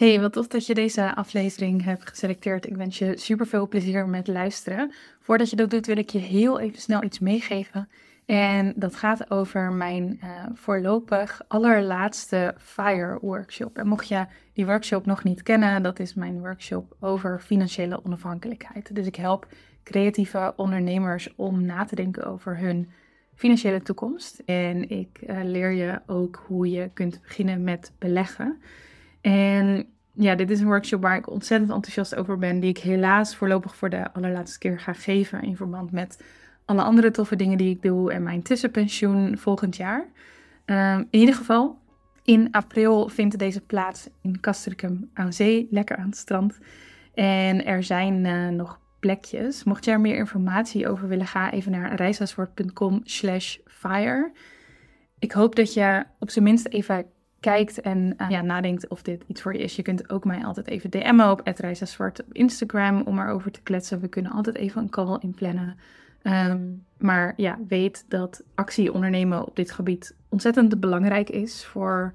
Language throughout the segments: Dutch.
Hey, wat tof dat je deze aflevering hebt geselecteerd. Ik wens je super veel plezier met luisteren. Voordat je dat doet, wil ik je heel even snel iets meegeven. En dat gaat over mijn uh, voorlopig allerlaatste FIRE workshop. En mocht je die workshop nog niet kennen, dat is mijn workshop over financiële onafhankelijkheid. Dus ik help creatieve ondernemers om na te denken over hun financiële toekomst. En ik uh, leer je ook hoe je kunt beginnen met beleggen. En ja, dit is een workshop waar ik ontzettend enthousiast over ben, die ik helaas voorlopig voor de allerlaatste keer ga geven in verband met alle andere toffe dingen die ik doe en mijn tussenpensioen volgend jaar. Um, in ieder geval, in april vindt deze plaats in Castricum aan zee, lekker aan het strand. En er zijn uh, nog plekjes. Mocht je er meer informatie over willen, ga even naar reisaswoord.com slash fire. Ik hoop dat je op zijn minst even kijkt en uh, ja, nadenkt of dit iets voor je is. Je kunt ook mij altijd even DM'en op @reisazwart op Instagram om erover te kletsen. We kunnen altijd even een call inplannen. Um, maar ja, weet dat actie ondernemen op dit gebied ontzettend belangrijk is voor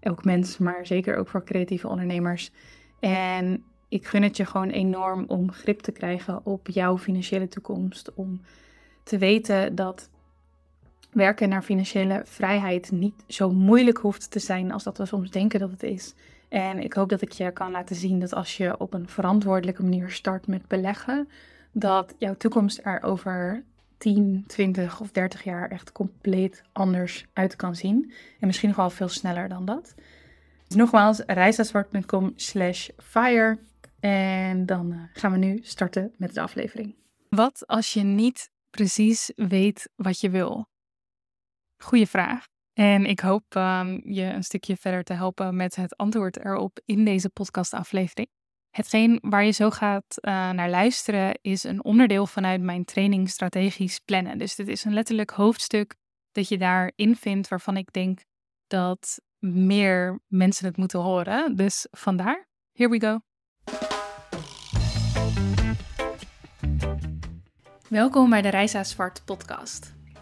elk mens, maar zeker ook voor creatieve ondernemers. En ik gun het je gewoon enorm om grip te krijgen op jouw financiële toekomst. Om te weten dat werken naar financiële vrijheid niet zo moeilijk hoeft te zijn als dat we soms denken dat het is. En ik hoop dat ik je kan laten zien dat als je op een verantwoordelijke manier start met beleggen, dat jouw toekomst er over 10, 20 of 30 jaar echt compleet anders uit kan zien. En misschien nog wel veel sneller dan dat. Dus nogmaals, reisdaswart.com slash fire. En dan eh, gaan we nu starten met de aflevering. Wat als je niet precies weet wat je wil? Goeie vraag. En ik hoop um, je een stukje verder te helpen met het antwoord erop in deze podcastaflevering. Hetgeen waar je zo gaat uh, naar luisteren is een onderdeel vanuit mijn training strategisch plannen. Dus dit is een letterlijk hoofdstuk dat je daarin vindt waarvan ik denk dat meer mensen het moeten horen. Dus vandaar, here we go. Welkom bij de Reisa Zwart podcast.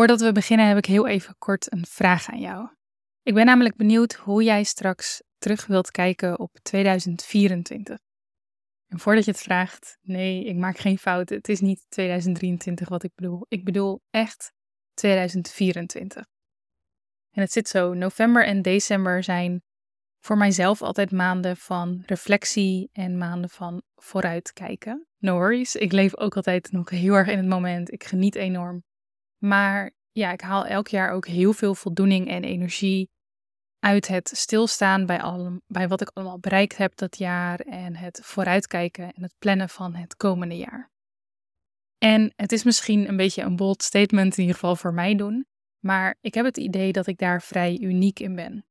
Voordat we beginnen heb ik heel even kort een vraag aan jou. Ik ben namelijk benieuwd hoe jij straks terug wilt kijken op 2024. En voordat je het vraagt, nee, ik maak geen fouten. Het is niet 2023 wat ik bedoel. Ik bedoel echt 2024. En het zit zo, november en december zijn voor mijzelf altijd maanden van reflectie en maanden van vooruitkijken. No worries, ik leef ook altijd nog heel erg in het moment. Ik geniet enorm. Maar ja, ik haal elk jaar ook heel veel voldoening en energie uit het stilstaan bij, al, bij wat ik allemaal bereikt heb dat jaar en het vooruitkijken en het plannen van het komende jaar. En het is misschien een beetje een bold statement in ieder geval voor mij doen, maar ik heb het idee dat ik daar vrij uniek in ben.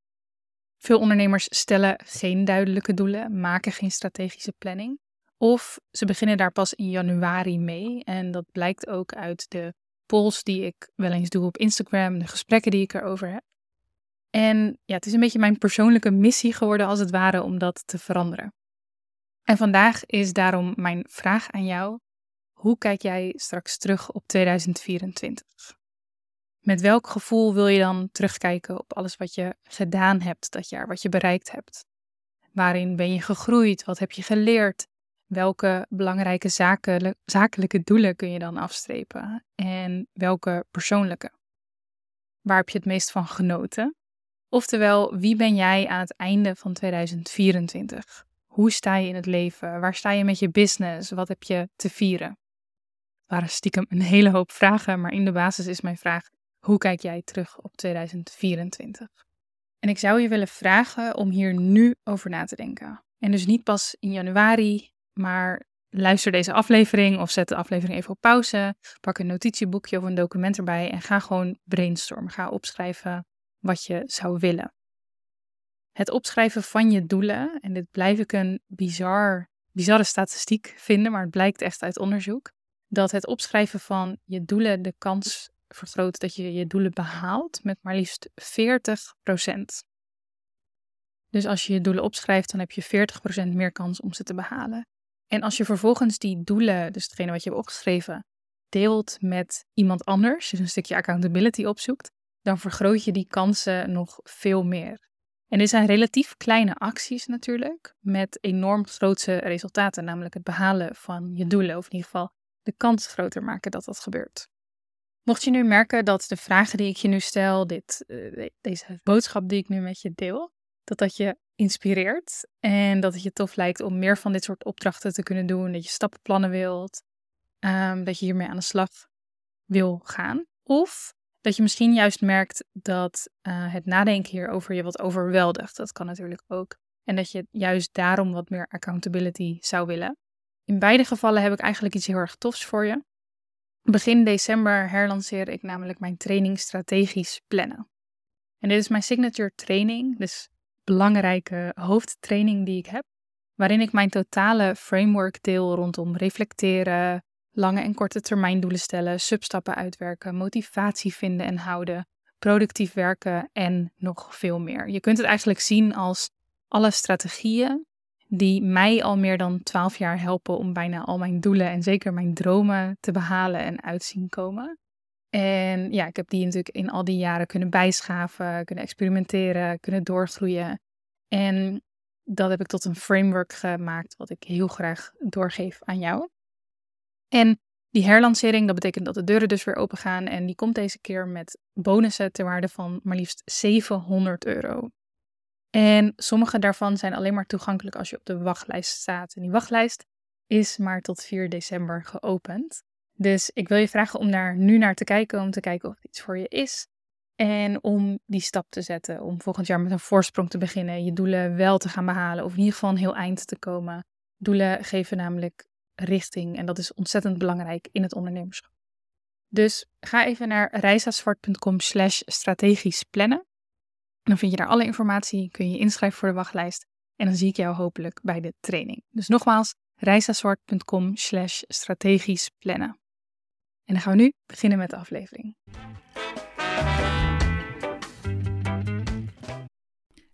Veel ondernemers stellen geen duidelijke doelen, maken geen strategische planning. Of ze beginnen daar pas in januari mee. En dat blijkt ook uit de polls die ik wel eens doe op Instagram, de gesprekken die ik erover heb. En ja, het is een beetje mijn persoonlijke missie geworden, als het ware, om dat te veranderen. En vandaag is daarom mijn vraag aan jou: hoe kijk jij straks terug op 2024? Met welk gevoel wil je dan terugkijken op alles wat je gedaan hebt dat jaar, wat je bereikt hebt? Waarin ben je gegroeid? Wat heb je geleerd? Welke belangrijke zakelijke doelen kun je dan afstrepen? En welke persoonlijke? Waar heb je het meest van genoten? Oftewel, wie ben jij aan het einde van 2024? Hoe sta je in het leven? Waar sta je met je business? Wat heb je te vieren? Het waren stiekem een hele hoop vragen, maar in de basis is mijn vraag: hoe kijk jij terug op 2024? En ik zou je willen vragen om hier nu over na te denken. En dus niet pas in januari, maar luister deze aflevering of zet de aflevering even op pauze. Pak een notitieboekje of een document erbij en ga gewoon brainstormen. Ga opschrijven wat je zou willen. Het opschrijven van je doelen, en dit blijf ik een bizar, bizarre statistiek vinden, maar het blijkt echt uit onderzoek, dat het opschrijven van je doelen de kans vergroot dat je je doelen behaalt met maar liefst 40% Dus als je je doelen opschrijft, dan heb je 40% meer kans om ze te behalen. En als je vervolgens die doelen, dus hetgene wat je hebt opgeschreven, deelt met iemand anders, dus een stukje accountability opzoekt, dan vergroot je die kansen nog veel meer. En dit zijn relatief kleine acties natuurlijk, met enorm grootse resultaten, namelijk het behalen van je doelen, of in ieder geval de kans groter maken dat dat gebeurt. Mocht je nu merken dat de vragen die ik je nu stel, dit, uh, deze boodschap die ik nu met je deel, dat dat je inspireert en dat het je tof lijkt om meer van dit soort opdrachten te kunnen doen, dat je stappenplannen wilt, um, dat je hiermee aan de slag wil gaan. Of dat je misschien juist merkt dat uh, het nadenken hierover je wat overweldigt. Dat kan natuurlijk ook. En dat je juist daarom wat meer accountability zou willen. In beide gevallen heb ik eigenlijk iets heel erg tofs voor je. Begin december herlanceer ik namelijk mijn training strategisch plannen. En dit is mijn signature training, dus belangrijke hoofdtraining die ik heb, waarin ik mijn totale framework deel rondom reflecteren, lange en korte termijn doelen stellen, substappen uitwerken, motivatie vinden en houden, productief werken en nog veel meer. Je kunt het eigenlijk zien als alle strategieën die mij al meer dan 12 jaar helpen om bijna al mijn doelen en zeker mijn dromen te behalen en uitzien komen. En ja, ik heb die natuurlijk in al die jaren kunnen bijschaven, kunnen experimenteren, kunnen doorgroeien. En dat heb ik tot een framework gemaakt wat ik heel graag doorgeef aan jou. En die herlancering, dat betekent dat de deuren dus weer open gaan. En die komt deze keer met bonussen ter waarde van maar liefst 700 euro. En sommige daarvan zijn alleen maar toegankelijk als je op de wachtlijst staat. En die wachtlijst is maar tot 4 december geopend. Dus ik wil je vragen om daar nu naar te kijken, om te kijken of het iets voor je is. En om die stap te zetten, om volgend jaar met een voorsprong te beginnen, je doelen wel te gaan behalen of in ieder geval een heel eind te komen. Doelen geven namelijk richting en dat is ontzettend belangrijk in het ondernemerschap. Dus ga even naar reisazwart.com slash strategisch plannen. Dan vind je daar alle informatie, kun je inschrijven voor de wachtlijst en dan zie ik jou hopelijk bij de training. Dus nogmaals, reisazwart.com slash strategisch plannen. En dan gaan we nu beginnen met de aflevering.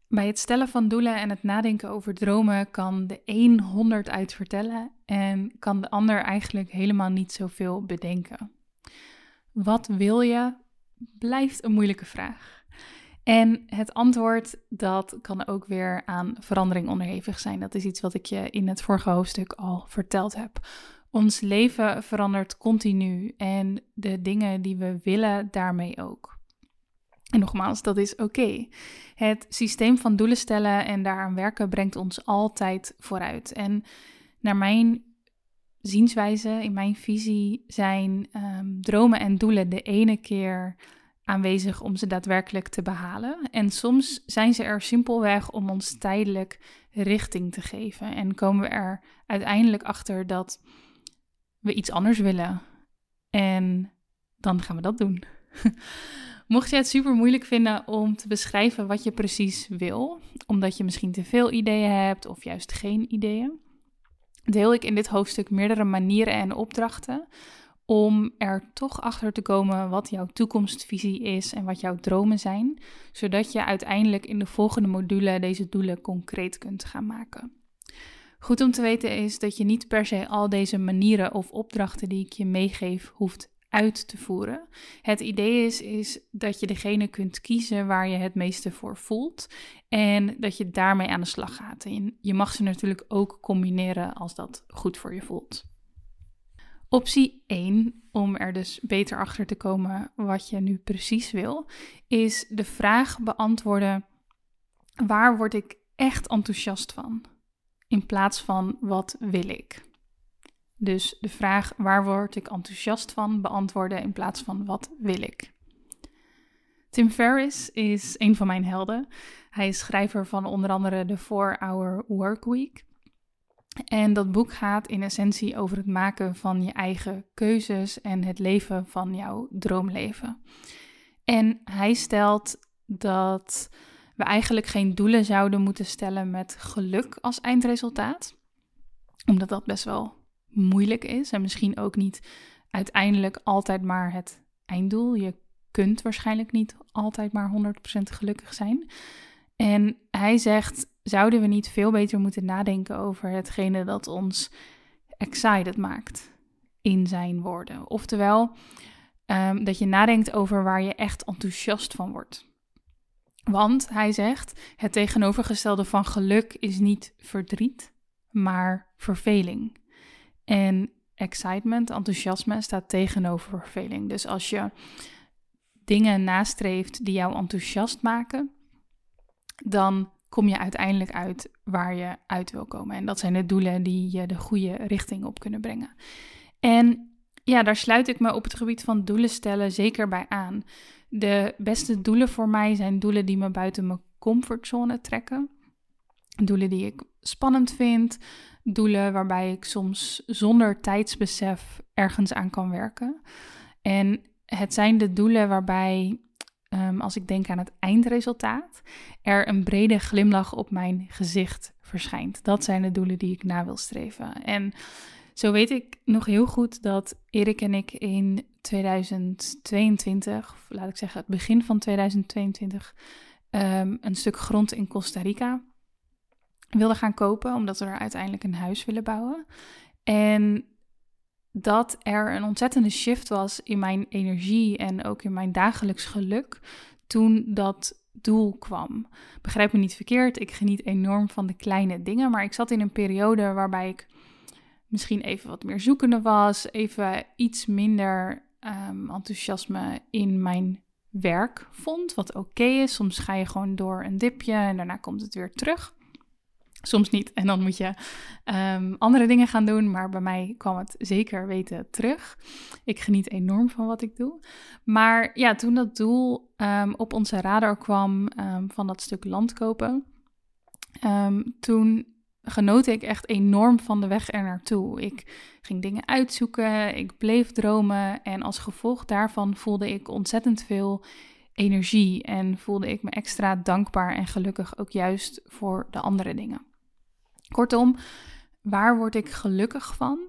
Bij het stellen van doelen en het nadenken over dromen kan de een honderd uit vertellen en kan de ander eigenlijk helemaal niet zoveel bedenken. Wat wil je? Blijft een moeilijke vraag. En het antwoord, dat kan ook weer aan verandering onderhevig zijn. Dat is iets wat ik je in het vorige hoofdstuk al verteld heb. Ons leven verandert continu en de dingen die we willen daarmee ook. En nogmaals, dat is oké. Het systeem van doelen stellen en daaraan werken brengt ons altijd vooruit. En naar mijn zienswijze, in mijn visie, zijn um, dromen en doelen de ene keer aanwezig om ze daadwerkelijk te behalen. En soms zijn ze er simpelweg om ons tijdelijk richting te geven. En komen we er uiteindelijk achter dat we iets anders willen. En dan gaan we dat doen. Mocht je het super moeilijk vinden om te beschrijven wat je precies wil, omdat je misschien te veel ideeën hebt of juist geen ideeën, deel ik in dit hoofdstuk meerdere manieren en opdrachten om er toch achter te komen wat jouw toekomstvisie is en wat jouw dromen zijn, zodat je uiteindelijk in de volgende module deze doelen concreet kunt gaan maken. Goed om te weten is dat je niet per se al deze manieren of opdrachten die ik je meegeef hoeft uit te voeren. Het idee is, is dat je degene kunt kiezen waar je het meeste voor voelt en dat je daarmee aan de slag gaat. Je mag ze natuurlijk ook combineren als dat goed voor je voelt. Optie 1, om er dus beter achter te komen wat je nu precies wil, is de vraag beantwoorden: waar word ik echt enthousiast van? In plaats van wat wil ik? Dus de vraag waar word ik enthousiast van beantwoorden in plaats van wat wil ik. Tim Ferriss is een van mijn helden. Hij is schrijver van onder andere de 4-Hour Workweek. En dat boek gaat in essentie over het maken van je eigen keuzes en het leven van jouw droomleven. En hij stelt dat we eigenlijk geen doelen zouden moeten stellen met geluk als eindresultaat. Omdat dat best wel moeilijk is en misschien ook niet uiteindelijk altijd maar het einddoel. Je kunt waarschijnlijk niet altijd maar 100% gelukkig zijn. En hij zegt: zouden we niet veel beter moeten nadenken over hetgene dat ons excited maakt in zijn woorden? Oftewel, um, dat je nadenkt over waar je echt enthousiast van wordt. Want hij zegt: het tegenovergestelde van geluk is niet verdriet, maar verveling. En excitement, enthousiasme, staat tegenover verveling. Dus als je dingen nastreeft die jou enthousiast maken, dan kom je uiteindelijk uit waar je uit wil komen. En dat zijn de doelen die je de goede richting op kunnen brengen. En ja, daar sluit ik me op het gebied van doelen stellen zeker bij aan. De beste doelen voor mij zijn doelen die me buiten mijn comfortzone trekken. Doelen die ik spannend vind. Doelen waarbij ik soms zonder tijdsbesef ergens aan kan werken. En het zijn de doelen waarbij, ehm, als ik denk aan het eindresultaat, er een brede glimlach op mijn gezicht verschijnt. Dat zijn de doelen die ik na wil streven. En zo weet ik nog heel goed dat Erik en ik in 2022, of laat ik zeggen het begin van 2022, ehm, een stuk grond in Costa Rica wilden gaan kopen, omdat we er uiteindelijk een huis willen bouwen. En dat er een ontzettende shift was in mijn energie en ook in mijn dagelijks geluk toen dat doel kwam. Begrijp me niet verkeerd, ik geniet enorm van de kleine dingen, maar ik zat in een periode waarbij ik misschien even wat meer zoekende was, even iets minder um, enthousiasme in mijn werk vond, wat oké is. Soms ga je gewoon door een dipje en daarna komt het weer terug. Soms niet. En dan moet je um, andere dingen gaan doen. Maar bij mij kwam het zeker weten terug. Ik geniet enorm van wat ik doe. Maar ja, toen dat doel um, op onze radar kwam van dat stuk land kopen. toen genoot ik echt enorm van de weg er naartoe. Ik ging dingen uitzoeken, ik bleef dromen en als gevolg daarvan voelde ik ontzettend veel energie en voelde ik me extra dankbaar en gelukkig ook juist voor de andere dingen. Kortom, waar word ik gelukkig van?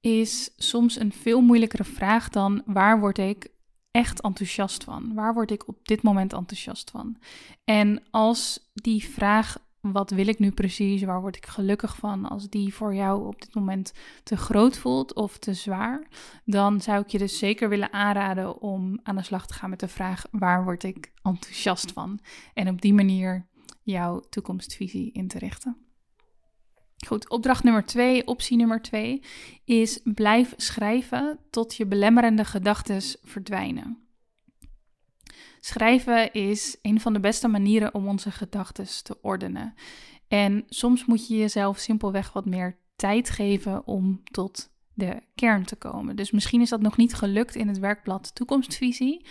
Is soms een veel moeilijkere vraag dan waar word ik echt enthousiast van? Waar word ik op dit moment enthousiast van? En als die vraag, wat wil ik nu precies? Waar word ik gelukkig van? Als die voor jou op dit moment te groot voelt of te zwaar, dan zou ik je dus zeker willen aanraden om aan de slag te gaan met de vraag: waar word ik enthousiast van? En op die manier jouw toekomstvisie in te richten. Goed, opdracht nummer twee, optie nummer twee, is blijf schrijven tot je belemmerende gedachten verdwijnen. Schrijven is een van de beste manieren om onze gedachten te ordenen. En soms moet je jezelf simpelweg wat meer tijd geven om tot de kern te komen. Dus misschien is dat nog niet gelukt in het werkblad Toekomstvisie.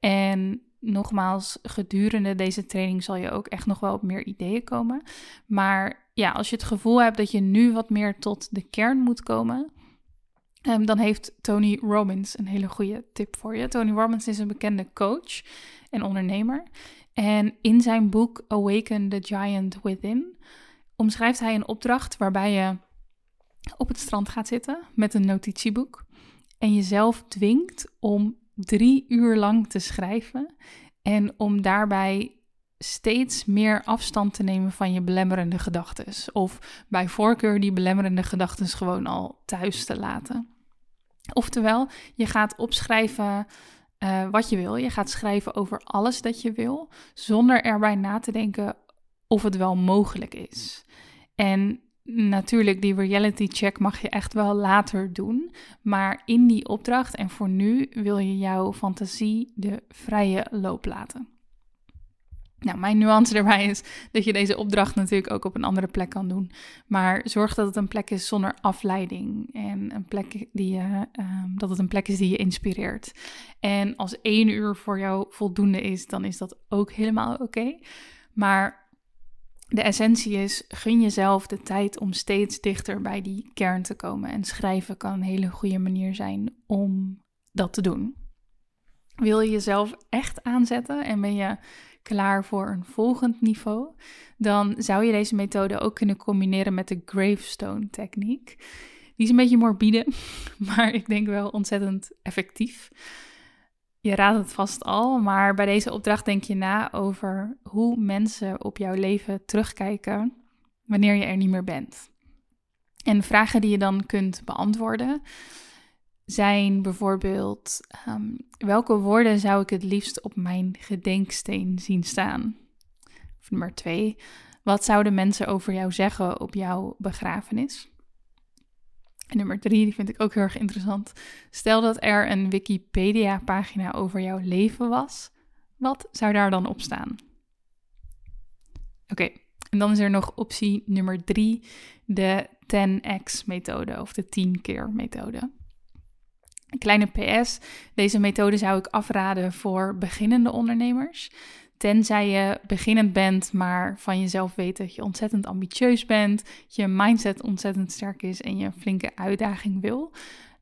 En nogmaals, gedurende deze training zal je ook echt nog wel op meer ideeën komen. Maar ja, als je het gevoel hebt dat je nu wat meer tot de kern moet komen, um, dan heeft Tony Robbins een hele goede tip voor je. Tony Robbins is een bekende coach en ondernemer. En in zijn boek Awaken the Giant Within omschrijft hij een opdracht waarbij je op het strand gaat zitten met een notitieboek en jezelf dwingt om drie uur lang te schrijven en om daarbij steeds meer afstand te nemen van je belemmerende gedachten. Of bij voorkeur die belemmerende gedachten gewoon al thuis te laten. Oftewel, je gaat opschrijven uh, wat je wil. Je gaat schrijven over alles dat je wil, zonder erbij na te denken of het wel mogelijk is. En natuurlijk, die reality check mag je echt wel later doen. Maar in die opdracht en voor nu wil je jouw fantasie de vrije loop laten. Nou, mijn nuance erbij is dat je deze opdracht natuurlijk ook op een andere plek kan doen. Maar zorg dat het een plek is zonder afleiding. En een plek die je, um, dat het een plek is die je inspireert. En als één uur voor jou voldoende is, dan is dat ook helemaal oké. Maar de essentie is, gun jezelf de tijd om steeds dichter bij die kern te komen. En schrijven kan een hele goede manier zijn om dat te doen. Wil je jezelf echt aanzetten en ben je klaar voor een volgend niveau, dan zou je deze methode ook kunnen combineren met de gravestone techniek. Die is een beetje morbide, maar ik denk wel ontzettend effectief. Je raadt het vast al, maar bij deze opdracht denk je na over hoe mensen op jouw leven terugkijken wanneer je er niet meer bent. En vragen die je dan kunt beantwoorden zijn bijvoorbeeld: ehm, welke woorden zou ik het liefst op mijn gedenksteen zien staan? Of nummer twee: wat zouden mensen over jou zeggen op jouw begrafenis? En nummer drie, die vind ik ook heel erg interessant. Stel dat er een Wikipedia-pagina over jouw leven was. Wat zou daar dan op staan? Oké, en dan is er nog optie nummer drie, de 10x-methode of de 10 keer methode. Een kleine PS, deze methode zou ik afraden voor beginnende ondernemers. Tenzij je beginnend bent, maar van jezelf weet dat je ontzettend ambitieus bent, je mindset ontzettend sterk is en je een flinke uitdaging wil.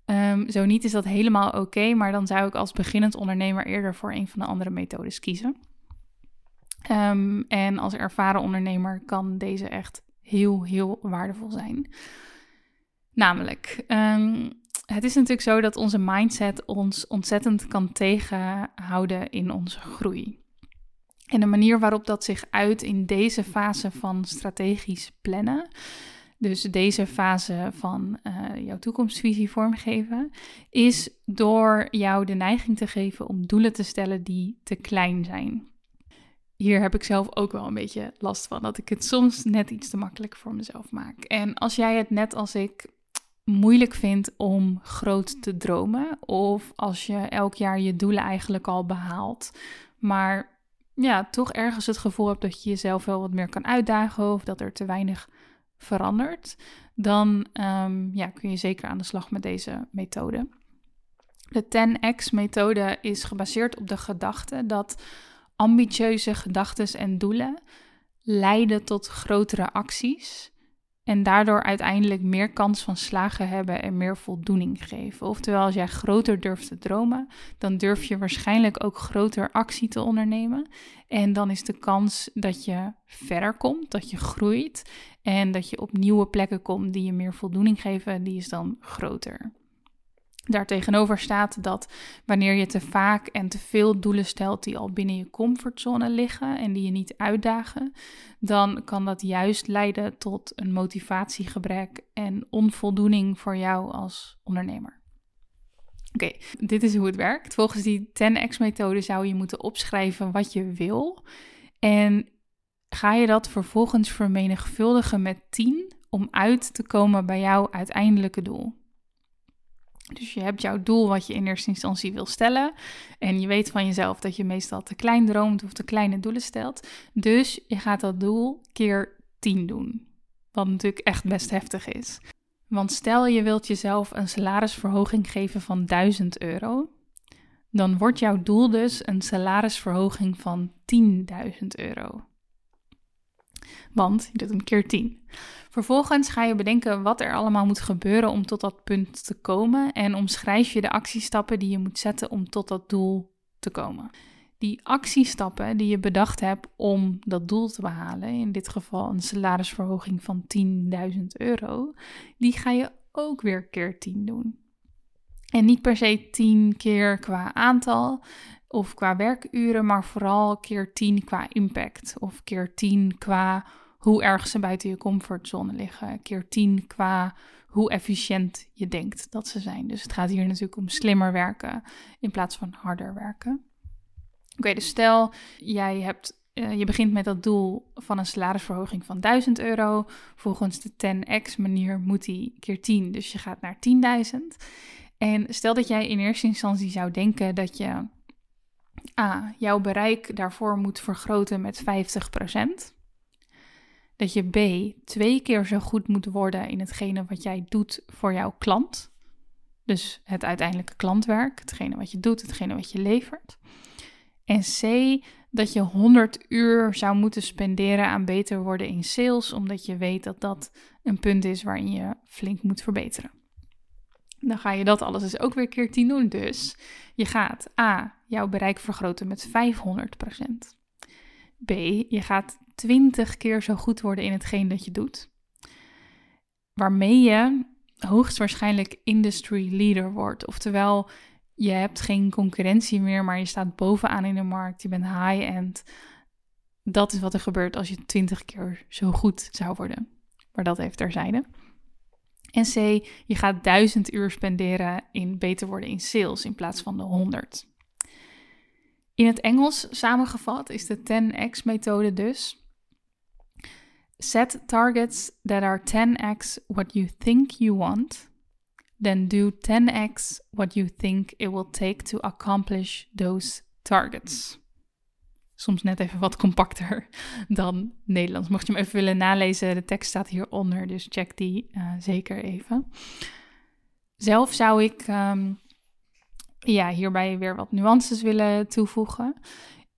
Um, zo niet is dat helemaal oké, maar dan zou ik als beginnend ondernemer eerder voor een van de andere methodes kiezen. Um, en als ervaren ondernemer kan deze echt heel, heel waardevol zijn. Namelijk, um, het is natuurlijk zo dat onze mindset ons ontzettend kan tegenhouden in onze groei. En de manier waarop dat zich uit in deze fase van strategisch plannen, dus deze fase van uh, jouw toekomstvisie vormgeven, is door jou de neiging te geven om doelen te stellen die te klein zijn. Hier heb ik zelf ook wel een beetje last van, dat ik het soms net iets te makkelijk voor mezelf maak. En als jij het net als ik moeilijk vindt om groot te dromen, of als je elk jaar je doelen eigenlijk al behaalt, maar ja, toch ergens het gevoel hebt dat je jezelf wel wat meer kan uitdagen of dat er te weinig verandert, dan um, ja, kun je zeker aan de slag met deze methode. De 10x-methode is gebaseerd op de gedachte dat ambitieuze gedachten en doelen leiden tot grotere acties en daardoor uiteindelijk meer kans van slagen hebben en meer voldoening geven. Oftewel, als jij groter durft te dromen, dan durf je waarschijnlijk ook groter actie te ondernemen. En dan is de kans dat je verder komt, dat je groeit en dat je op nieuwe plekken komt die je meer voldoening geven, die is dan groter. Daartegenover staat dat wanneer je te vaak en te veel doelen stelt die al binnen je comfortzone liggen en die je niet uitdagen, dan kan dat juist leiden tot een motivatiegebrek en onvoldoening voor jou als ondernemer. Oké, dit is hoe het werkt. Volgens die 10x-methode zou je moeten opschrijven wat je wil. En ga je dat vervolgens vermenigvuldigen met 10 om uit te komen bij jouw uiteindelijke doel. Dus je hebt jouw doel wat je in eerste instantie wil stellen. En je weet van jezelf dat je meestal te klein droomt of te kleine doelen stelt. Dus je gaat dat doel keer 10 doen. Wat natuurlijk echt best heftig is. Want stel je wilt jezelf een salarisverhoging geven van 1000 euro. Dan wordt jouw doel dus een salarisverhoging van 10.000 euro. Want je doet een keer 10. Vervolgens ga je bedenken wat er allemaal moet gebeuren om tot dat punt te komen en omschrijf je de actiestappen die je moet zetten om tot dat doel te komen. Die actiestappen die je bedacht hebt om dat doel te behalen, in dit geval een salarisverhoging van 10.000 euro, die ga je ook weer keer 10 doen. En niet per se 10 keer qua aantal of qua werkuren, maar vooral keer 10 qua impact of keer 10 qua hoe erg ze buiten je comfortzone liggen. Keer 10 qua hoe efficiënt je denkt dat ze zijn. Dus het gaat hier natuurlijk om slimmer werken in plaats van harder werken. Oké, dus stel jij hebt, uh, je begint met dat doel van een salarisverhoging van 1000 euro. Volgens de 10x manier moet die keer 10, dus je gaat naar 10.000. En stel dat jij in eerste instantie zou denken dat je A, jouw bereik daarvoor moet vergroten met 50% dat je B twee keer zo goed moet worden in hetgene wat jij doet voor jouw klant. Dus het uiteindelijke klantwerk, hetgene wat je doet, hetgene wat je levert. En C, dat je 100 uur zou moeten spenderen aan beter worden in sales, omdat je weet dat dat een punt is waarin je flink moet verbeteren. Dan ga je dat alles dus ook weer keer 10 doen. Dus je gaat A, jouw bereik vergroten met 500%. B. Je gaat 20 keer zo goed worden in hetgeen dat je doet. Waarmee je hoogstwaarschijnlijk industry leader wordt. Oftewel, je hebt geen concurrentie meer, maar je staat bovenaan in de markt. Je bent high-end. Dat is wat er gebeurt als je 20 keer zo goed zou worden. Maar dat heeft terzijde. En C, je gaat 1000 uur spenderen in beter worden in sales in plaats van de 100. In het Engels samengevat is de 10x-methode dus Set targets that are 10x what you think you want, then do 10x what you think it will take to accomplish those targets. Soms net even wat compacter dan Nederlands. Mocht je hem even willen nalezen, de tekst staat hieronder, dus check die uh, zeker even. Zelf zou ik um, ja, hierbij weer wat nuances willen toevoegen.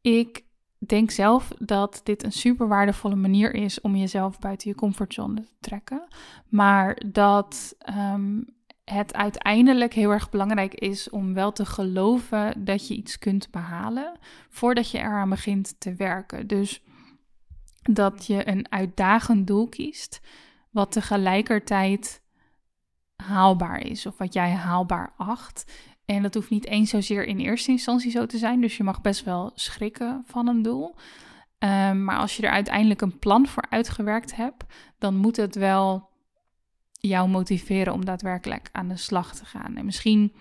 Ik denk zelf dat dit een super waardevolle manier is om jezelf buiten je comfortzone te trekken. Maar dat um, het uiteindelijk heel erg belangrijk is om wel te geloven dat je iets kunt behalen voordat je eraan begint te werken. Dus dat je een uitdagend doel kiest, wat tegelijkertijd haalbaar is of wat jij haalbaar acht. En dat hoeft niet eens zozeer in eerste instantie zo te zijn. Dus je mag best wel schrikken van een doel. Um, maar als je er uiteindelijk een plan voor uitgewerkt hebt, dan moet het wel jou motiveren om daadwerkelijk aan de slag te gaan. En misschien,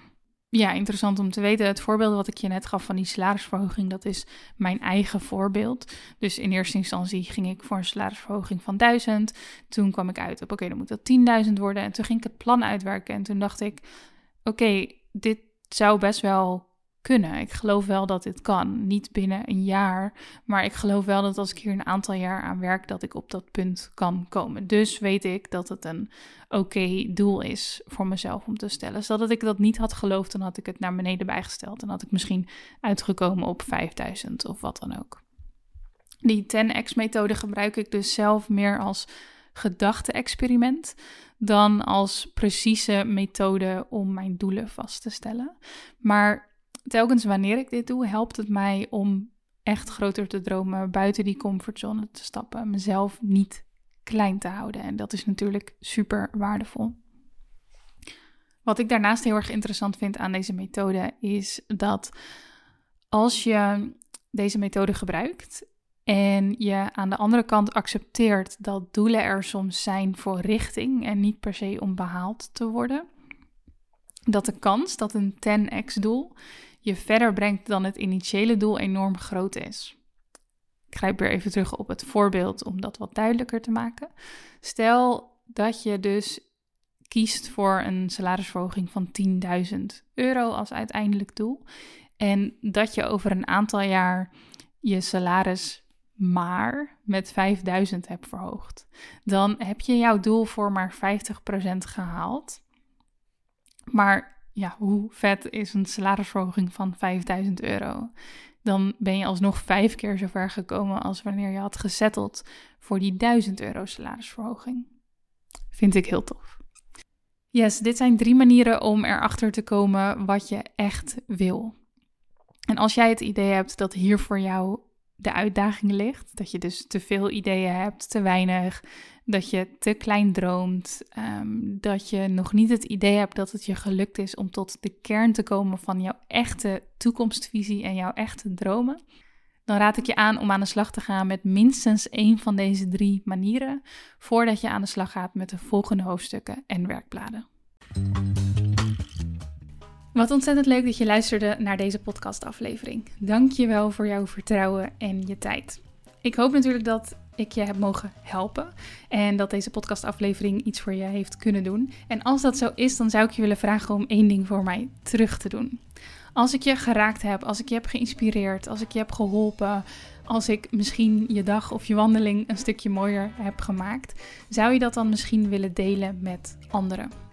ja, interessant om te weten, het voorbeeld wat ik je net gaf van die salarisverhoging, dat is mijn eigen voorbeeld. Dus in eerste instantie ging ik voor een salarisverhoging van 1000. Toen kwam ik uit op, oké, dan moet dat 10.000 worden. En toen ging ik het plan uitwerken en toen dacht ik, oké, dit zou best wel kunnen. Ik geloof wel dat dit kan. Niet binnen een jaar, maar ik geloof wel dat als ik hier een aantal jaar aan werk, dat ik op dat punt kan komen. Dus weet ik dat het een oké doel is voor mezelf om te stellen. Zodat ik dat niet had geloofd, dan had ik het naar beneden bijgesteld. En had ik misschien uitgekomen op 5000 of wat dan ook. Die 10x-methode gebruik ik dus zelf meer als gedachte-experiment dan als precieze methode om mijn doelen vast te stellen. Maar telkens wanneer ik dit doe, helpt het mij om echt groter te dromen, buiten die comfortzone te stappen, mezelf niet klein te houden. En dat is natuurlijk super waardevol. Wat ik daarnaast heel erg interessant vind aan deze methode is dat als je deze methode gebruikt en je aan de andere kant accepteert dat doelen er soms zijn voor richting en niet per se om behaald te worden, dat de kans dat een 10x doel je verder brengt dan het initiële doel enorm groot is. Ik grijp weer even terug op het voorbeeld om dat wat duidelijker te maken. Stel dat je dus kiest voor een salarisverhoging van 10.000 euro als uiteindelijk doel. En dat je over een aantal jaar je salaris maar met 5000 hebt verhoogd. Dan heb je jouw doel voor maar 50% gehaald. Maar ja, hoe vet is een salarisverhoging van 5000 euro? Dan ben je alsnog vijf keer zo ver gekomen als wanneer je had gezetteld voor die 1000 euro salarisverhoging. Vind ik heel tof. Yes, dit zijn drie manieren om erachter te komen wat je echt wil. En als jij het idee hebt dat hier voor jou de uitdaging ligt, dat je dus te veel ideeën hebt, te weinig, dat je te klein droomt, ehm, dat je nog niet het idee hebt dat het je gelukt is om tot de kern te komen van jouw echte toekomstvisie en jouw echte dromen, dan raad ik je aan om aan de slag te gaan met minstens één van deze drie manieren voordat je aan de slag gaat met de volgende hoofdstukken en werkbladen. Wat ontzettend leuk dat je luisterde naar deze podcastaflevering. Dank je wel voor jouw vertrouwen en je tijd. Ik hoop natuurlijk dat ik je heb mogen helpen en dat deze podcastaflevering iets voor je heeft kunnen doen. En als dat zo is, dan zou ik je willen vragen om één ding voor mij terug te doen. Als ik je geraakt heb, als ik je heb geïnspireerd, als ik je heb geholpen, als ik misschien je dag of je wandeling een stukje mooier heb gemaakt, zou je dat dan misschien willen delen met anderen?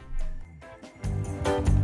Música